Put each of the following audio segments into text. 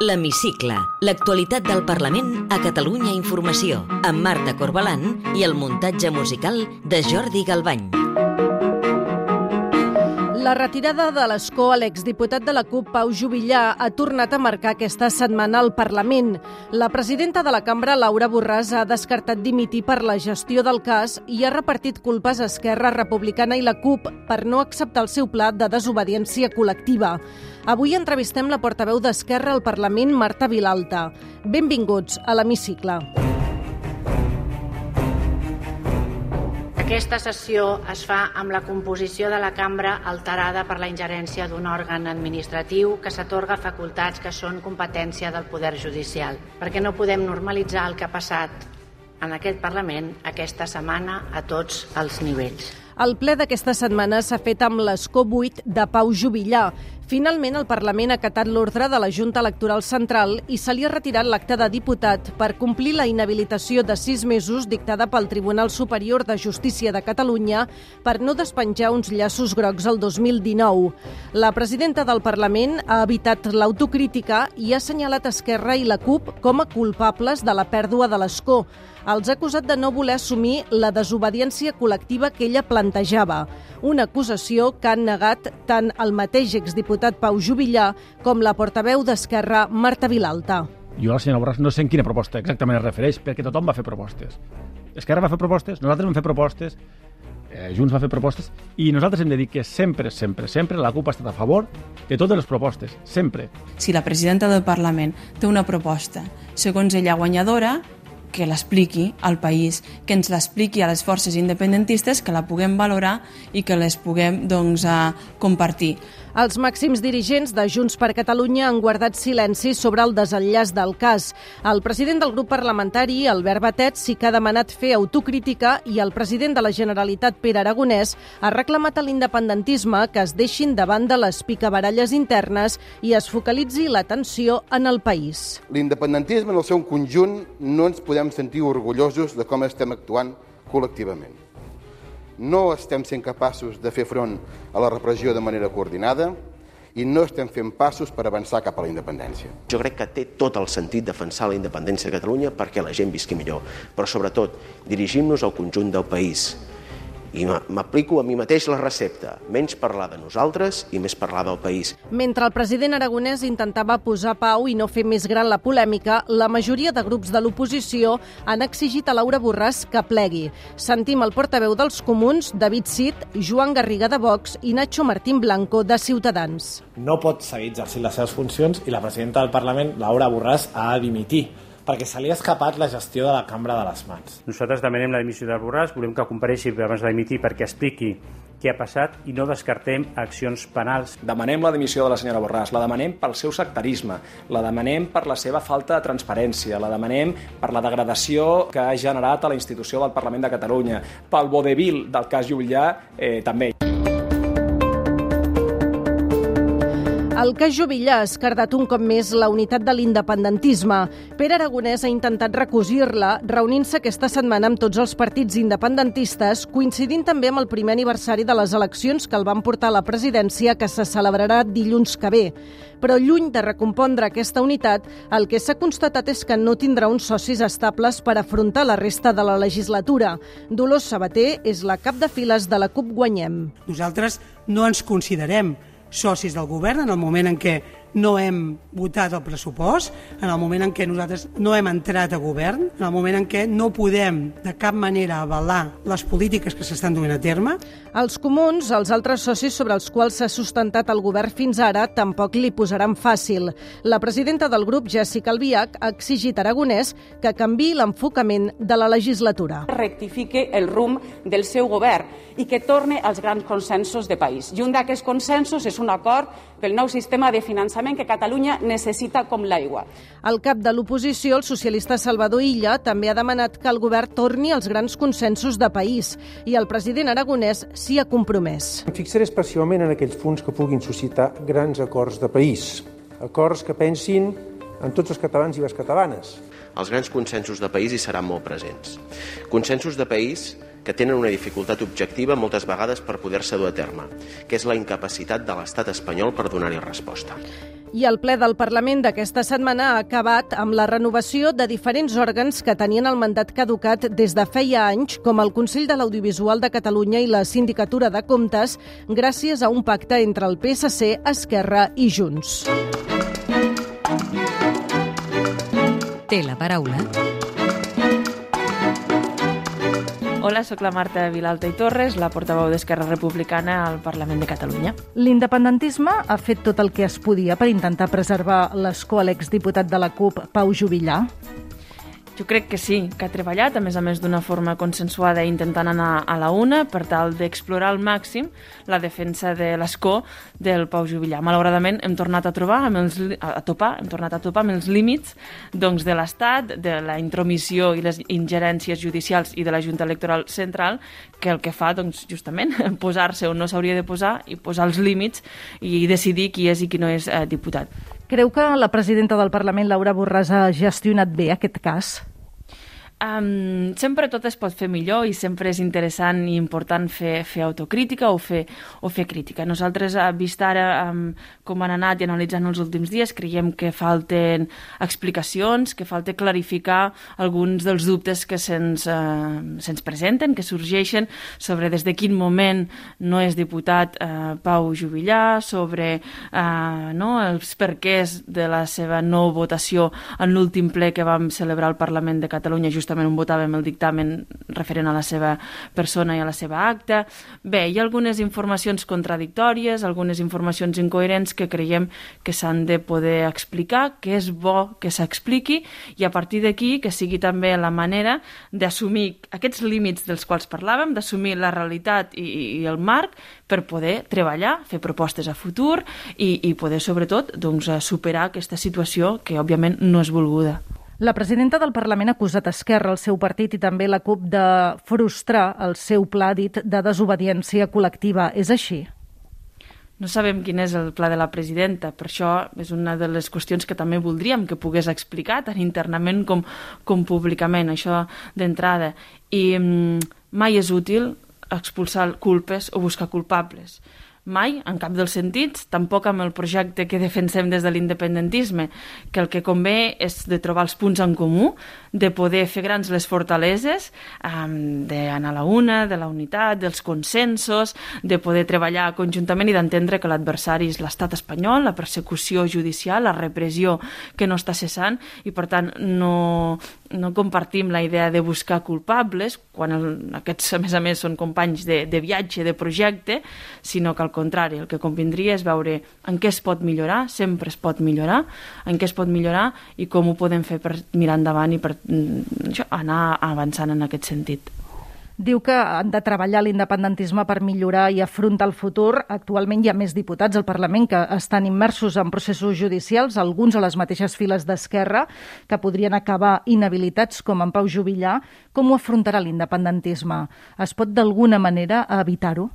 L'Hemicicle, l'actualitat del Parlament a Catalunya Informació, amb Marta Corbalan i el muntatge musical de Jordi Galbany. La retirada de l'escó a l'exdiputat de la CUP, Pau Jubillà, ha tornat a marcar aquesta setmana al Parlament. La presidenta de la cambra, Laura Borràs, ha descartat dimitir per la gestió del cas i ha repartit culpes a Esquerra Republicana i la CUP per no acceptar el seu pla de desobediència col·lectiva. Avui entrevistem la portaveu d'Esquerra al Parlament, Marta Vilalta. Benvinguts a l'Hemicicle. Aquesta sessió es fa amb la composició de la cambra alterada per la ingerència d'un òrgan administratiu que s'atorga facultats que són competència del Poder Judicial, perquè no podem normalitzar el que ha passat en aquest Parlament aquesta setmana a tots els nivells. El ple d'aquesta setmana s'ha fet amb l'escó 8 de Pau Jubillà. Finalment, el Parlament ha acatat l'ordre de la Junta Electoral Central i se li ha retirat l'acte de diputat per complir la inhabilitació de sis mesos dictada pel Tribunal Superior de Justícia de Catalunya per no despenjar uns llaços grocs el 2019. La presidenta del Parlament ha evitat l'autocrítica i ha assenyalat Esquerra i la CUP com a culpables de la pèrdua de l'escó. Els ha acusat de no voler assumir la desobediència col·lectiva que ella plantejava, una acusació que han negat tant el mateix exdiputat Pau Jubillà com la portaveu d'Esquerra, Marta Vilalta. Jo, la senyora Borràs, no sé en quina proposta exactament es refereix, perquè tothom va fer propostes. Esquerra va fer propostes, nosaltres vam fer propostes, eh, Junts va fer propostes, i nosaltres hem de dir que sempre, sempre, sempre la CUP ha estat a favor de totes les propostes, sempre. Si la presidenta del Parlament té una proposta, segons ella guanyadora, que l'expliqui al país, que ens l'expliqui a les forces independentistes, que la puguem valorar i que les puguem doncs, a compartir. Els màxims dirigents de Junts per Catalunya han guardat silenci sobre el desenllaç del cas. El president del grup parlamentari, Albert Batet, sí que ha demanat fer autocrítica i el president de la Generalitat, Pere Aragonès, ha reclamat a l'independentisme que es deixin de les picabaralles internes i es focalitzi l'atenció en el país. L'independentisme en el seu conjunt no ens podem sentir orgullosos de com estem actuant col·lectivament no estem sent capaços de fer front a la repressió de manera coordinada i no estem fent passos per avançar cap a la independència. Jo crec que té tot el sentit defensar la independència de Catalunya perquè la gent visqui millor, però sobretot dirigim-nos al conjunt del país i m'aplico a mi mateix la recepta, menys parlar de nosaltres i més parlar del país. Mentre el president aragonès intentava posar pau i no fer més gran la polèmica, la majoria de grups de l'oposició han exigit a Laura Borràs que plegui. Sentim el portaveu dels comuns, David Cid, Joan Garriga de Vox i Nacho Martín Blanco de Ciutadans. No pot seguir exercint les seves funcions i la presidenta del Parlament, Laura Borràs, ha de dimitir perquè se li ha escapat la gestió de la cambra de les mans. Nosaltres demanem la dimissió del Borràs, volem que compareixi abans de dimitir perquè expliqui què ha passat i no descartem accions penals. Demanem la dimissió de la senyora Borràs, la demanem pel seu sectarisme, la demanem per la seva falta de transparència, la demanem per la degradació que ha generat a la institució del Parlament de Catalunya, pel vodevil del cas Llullà eh, també. El cas Jovillà ha escardat un cop més la unitat de l'independentisme. Pere Aragonès ha intentat recosir-la, reunint-se aquesta setmana amb tots els partits independentistes, coincidint també amb el primer aniversari de les eleccions que el van portar a la presidència, que se celebrarà dilluns que ve. Però lluny de recompondre aquesta unitat, el que s'ha constatat és que no tindrà uns socis estables per afrontar la resta de la legislatura. Dolors Sabater és la cap de files de la CUP Guanyem. Nosaltres no ens considerem socis del govern en el moment en què no hem votat el pressupost, en el moment en què nosaltres no hem entrat a govern, en el moment en què no podem de cap manera avalar les polítiques que s'estan duent a terme. Els comuns, els altres socis sobre els quals s'ha sustentat el govern fins ara, tampoc li posaran fàcil. La presidenta del grup, Jessica Albiach, ha exigit a Aragonès que canvi l'enfocament de la legislatura. Rectifique el rumb del seu govern i que torne als grans consensos de país. I un d'aquests consensos és un acord pel nou sistema de finançament que Catalunya necessita com l'aigua. El cap de l'oposició, el socialista Salvador Illa, també ha demanat que el govern torni als grans consensos de país i el president aragonès s'hi ha compromès. Em fixaré especialment en aquells punts que puguin suscitar grans acords de país, acords que pensin en tots els catalans i les catalanes. Els grans consensos de país hi seran molt presents. Consensos de país que tenen una dificultat objectiva moltes vegades per poder-se dur a terme, que és la incapacitat de l'estat espanyol per donar-hi resposta. I el ple del Parlament d'aquesta setmana ha acabat amb la renovació de diferents òrgans que tenien el mandat caducat des de feia anys, com el Consell de l'Audiovisual de Catalunya i la Sindicatura de Comptes, gràcies a un pacte entre el PSC, Esquerra i Junts. Té la paraula Hola, sóc la Marta Vilalta i Torres, la portaveu d'Esquerra Republicana al Parlament de Catalunya. L'independentisme ha fet tot el que es podia per intentar preservar l'escó a l'exdiputat de la CUP, Pau Jubillà? Jo crec que sí, que ha treballat, a més a més d'una forma consensuada intentant anar a la una per tal d'explorar al màxim la defensa de l'escó del Pau Jubillà. Malauradament hem tornat a trobar amb els, a topar, hem tornat a topar amb els límits doncs, de l'Estat, de la intromissió i les ingerències judicials i de la Junta Electoral Central, que el que fa, doncs, justament, posar-se on no s'hauria de posar i posar els límits i decidir qui és i qui no és eh, diputat. Creu que la presidenta del Parlament, Laura Borràs, ha gestionat bé aquest cas? Um, sempre tot es pot fer millor i sempre és interessant i important fer, fer autocrítica o fer, o fer crítica. Nosaltres, eh, vist ara um, com han anat i analitzant els últims dies, creiem que falten explicacions, que falta clarificar alguns dels dubtes que se'ns uh, se presenten, que sorgeixen sobre des de quin moment no és diputat uh, Pau Jubillà, sobre uh, no, els perquès de la seva no votació en l'últim ple que vam celebrar al Parlament de Catalunya just justament on votàvem el dictamen referent a la seva persona i a la seva acta. Bé, hi ha algunes informacions contradictòries, algunes informacions incoherents que creiem que s'han de poder explicar, que és bo que s'expliqui i a partir d'aquí que sigui també la manera d'assumir aquests límits dels quals parlàvem, d'assumir la realitat i, i el marc per poder treballar, fer propostes a futur i, i poder sobretot doncs, superar aquesta situació que òbviament no és volguda. La presidenta del Parlament ha acusat Esquerra, el seu partit i també la CUP de frustrar el seu pla dit de desobediència col·lectiva. És així? No sabem quin és el pla de la presidenta, per això és una de les qüestions que també voldríem que pogués explicar tant internament com, com públicament, això d'entrada. I mm, mai és útil expulsar culpes o buscar culpables mai, en cap dels sentits, tampoc amb el projecte que defensem des de l'independentisme, que el que convé és de trobar els punts en comú, de poder fer grans les fortaleses, um, d'anar a la una, de la unitat, dels consensos, de poder treballar conjuntament i d'entendre que l'adversari és l'estat espanyol, la persecució judicial, la repressió que no està cessant, i per tant no, no compartim la idea de buscar culpables, quan el, aquests, a més a més, són companys de, de viatge, de projecte, sinó que al contrari, el que convindria és veure en què es pot millorar, sempre es pot millorar, en què es pot millorar i com ho podem fer per mirar endavant i per mm, això, anar avançant en aquest sentit. Diu que han de treballar l'independentisme per millorar i afrontar el futur. Actualment hi ha més diputats al Parlament que estan immersos en processos judicials, alguns a les mateixes files d'Esquerra, que podrien acabar inhabilitats, com en Pau Jubillà. Com ho afrontarà l'independentisme? Es pot d'alguna manera evitar-ho?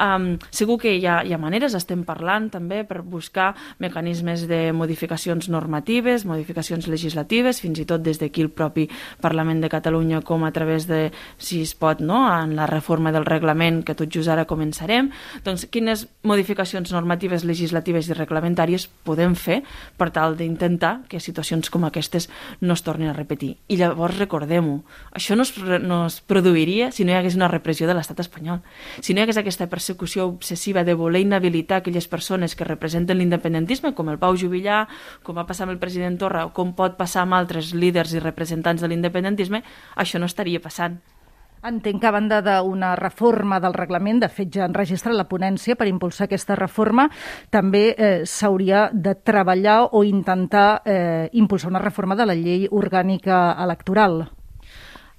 Um, segur que hi ha, hi ha maneres, estem parlant també per buscar mecanismes de modificacions normatives, modificacions legislatives, fins i tot des d'aquí el propi Parlament de Catalunya com a través de, si es pot, no? en la reforma del reglament que tot just ara començarem. Doncs quines modificacions normatives, legislatives i reglamentàries podem fer per tal d'intentar que situacions com aquestes no es tornin a repetir. I llavors recordem-ho, això no es, no es produiria si no hi hagués una repressió de l'estat espanyol. Si no hi hagués aquesta persecució obsessiva de voler inhabilitar aquelles persones que representen l'independentisme, com el Pau Jubillà, com va passar amb el president Torra, o com pot passar amb altres líders i representants de l'independentisme, això no estaria passant. Entenc que a banda d'una reforma del reglament, de fet ja enregistra la ponència per impulsar aquesta reforma, també eh, s'hauria de treballar o intentar eh, impulsar una reforma de la llei orgànica electoral.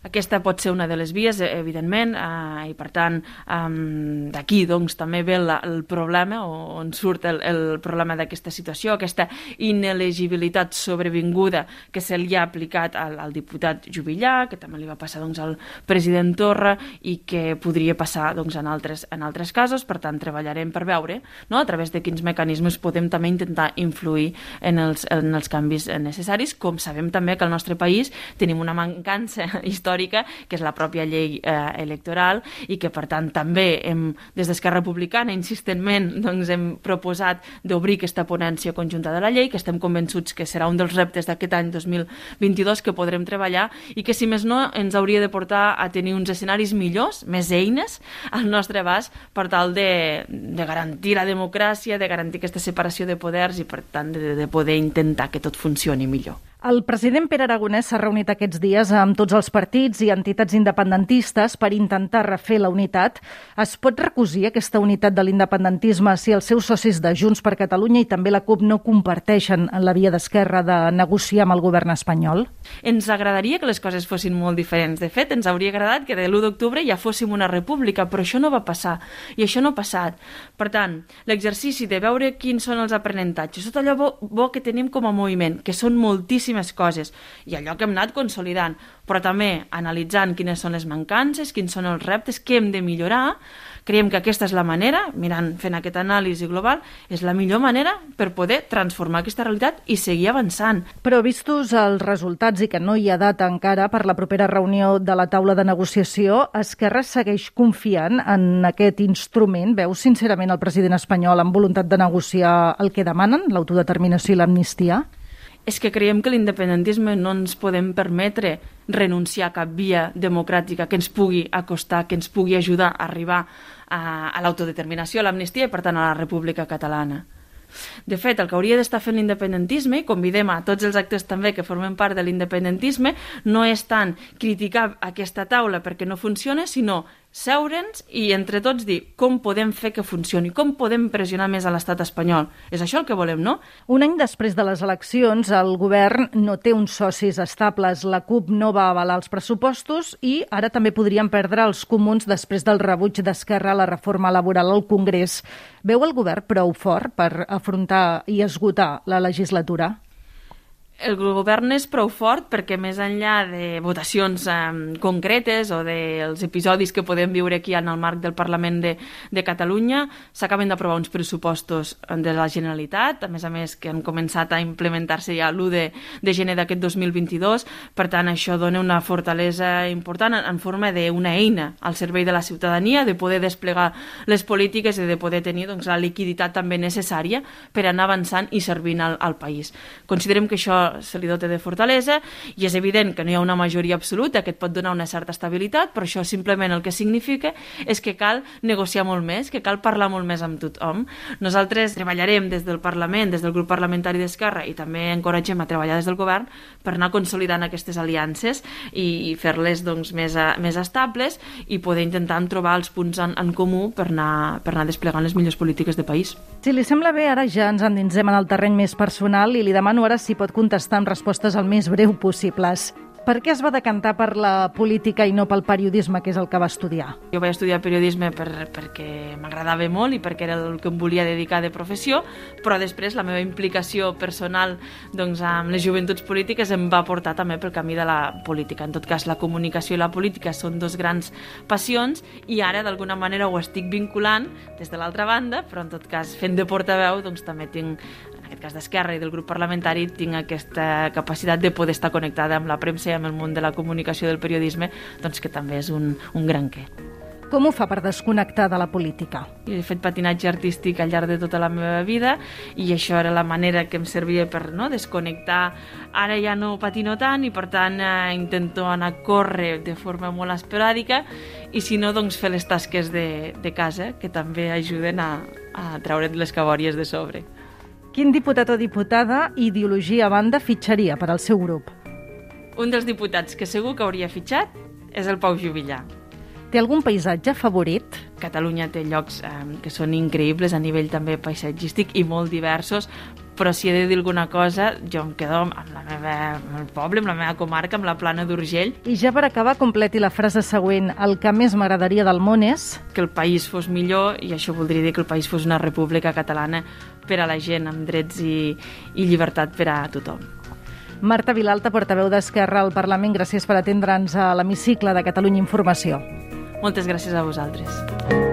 Aquesta pot ser una de les vies, eh, evidentment, eh, i per tant um, d'aquí doncs, també ve la, el problema, o on surt el, el problema d'aquesta situació, aquesta inelegibilitat sobrevinguda que se li ha aplicat al, al diputat Jubillà, que també li va passar doncs, al president Torra i que podria passar doncs, en, altres, en altres casos, per tant treballarem per veure no? a través de quins mecanismes podem també intentar influir en els, en els canvis necessaris, com sabem també que al nostre país tenim una mancança històrica històrica, que és la pròpia llei eh, electoral, i que, per tant, també hem, des d'Esquerra Republicana, insistentment, doncs, hem proposat d'obrir aquesta ponència conjunta de la llei, que estem convençuts que serà un dels reptes d'aquest any 2022 que podrem treballar i que, si més no, ens hauria de portar a tenir uns escenaris millors, més eines al nostre abast per tal de, de garantir la democràcia, de garantir aquesta separació de poders i, per tant, de, de poder intentar que tot funcioni millor. El president Pere Aragonès s'ha reunit aquests dies amb tots els partits i entitats independentistes per intentar refer la unitat. Es pot recosir aquesta unitat de l'independentisme si els seus socis de Junts per Catalunya i també la CUP no comparteixen en la via d'esquerra de negociar amb el govern espanyol? Ens agradaria que les coses fossin molt diferents. De fet, ens hauria agradat que de l'1 d'octubre ja fóssim una república, però això no va passar i això no ha passat. Per tant, l'exercici de veure quins són els aprenentatges, tot allò bo, bo que tenim com a moviment, que són moltíssims moltíssimes coses i allò que hem anat consolidant, però també analitzant quines són les mancances, quins són els reptes, què hem de millorar, creiem que aquesta és la manera, mirant, fent aquesta anàlisi global, és la millor manera per poder transformar aquesta realitat i seguir avançant. Però vistos els resultats i que no hi ha data encara per la propera reunió de la taula de negociació, Esquerra segueix confiant en aquest instrument? Veu sincerament el president espanyol amb voluntat de negociar el que demanen, l'autodeterminació i l'amnistia? És que creiem que l'independentisme no ens podem permetre renunciar a cap via democràtica que ens pugui acostar, que ens pugui ajudar a arribar a, a l'autodeterminació, a l'amnistia i, per tant, a la República Catalana. De fet, el que hauria d'estar fent l'independentisme, i convidem a tots els actors també que formen part de l'independentisme, no és tant criticar aquesta taula perquè no funciona, sinó seure'ns i entre tots dir com podem fer que funcioni, com podem pressionar més a l'estat espanyol. És això el que volem, no? Un any després de les eleccions, el govern no té uns socis estables. La CUP no va avalar els pressupostos i ara també podrien perdre els comuns després del rebuig d'Esquerra a la reforma laboral al Congrés. Veu el govern prou fort per afrontar i esgotar la legislatura? El govern és prou fort perquè més enllà de votacions eh, concretes o dels episodis que podem viure aquí en el marc del Parlament de, de Catalunya s'acaben d'aprovar uns pressupostos de la Generalitat, a més a més que han començat a implementar-se ja l'1 de, de gener d'aquest 2022, per tant això dona una fortalesa important en, en forma d'una eina al servei de la ciutadania, de poder desplegar les polítiques i de poder tenir doncs, la liquiditat també necessària per anar avançant i servint al, al país. Considerem que això se li dota de fortalesa i és evident que no hi ha una majoria absoluta que et pot donar una certa estabilitat, però això simplement el que significa és que cal negociar molt més, que cal parlar molt més amb tothom. Nosaltres treballarem des del Parlament, des del grup parlamentari d'Esquerra i també encoratgem a treballar des del govern per anar consolidant aquestes aliances i, fer-les doncs, més, a, més estables i poder intentar trobar els punts en, en comú per anar, per anar desplegant les millors polítiques de país. Si li sembla bé, ara ja ens endinsem en el terreny més personal i li demano ara si pot contestar amb respostes el més breu possibles. Per què es va decantar per la política i no pel periodisme, que és el que va estudiar? Jo vaig estudiar periodisme per, perquè m'agradava molt i perquè era el que em volia dedicar de professió, però després la meva implicació personal doncs, amb les joventuts polítiques em va portar també pel camí de la política. En tot cas, la comunicació i la política són dos grans passions i ara d'alguna manera ho estic vinculant des de l'altra banda, però en tot cas fent de portaveu doncs, també tinc aquest cas d'Esquerra i del grup parlamentari, tinc aquesta capacitat de poder estar connectada amb la premsa i amb el món de la comunicació del periodisme, doncs que també és un, un gran què. Com ho fa per desconnectar de la política? Jo he fet patinatge artístic al llarg de tota la meva vida i això era la manera que em servia per no, desconnectar. Ara ja no patino tant i per tant eh, intento anar a córrer de forma molt esporàdica i si no, doncs fer les tasques de, de casa que també ajuden a, a treure't les cabòries de sobre. Quin diputat o diputada, ideologia a banda, fitxaria per al seu grup? Un dels diputats que segur que hauria fitxat és el Pau Jubillà. Té algun paisatge favorit? Catalunya té llocs eh, que són increïbles a nivell també paisatgístic i molt diversos, però si he de dir alguna cosa, jo em quedo amb, la meva, amb el poble, amb la meva comarca, amb la plana d'Urgell. I ja per acabar, completi la frase següent. El que més m'agradaria del món és... Que el país fos millor, i això voldria dir que el país fos una república catalana per a la gent, amb drets i, i llibertat per a tothom. Marta Vilalta, portaveu d'Esquerra al Parlament, gràcies per atendre'ns a l'hemicicle de Catalunya Informació. Moltes gràcies a vosaltres.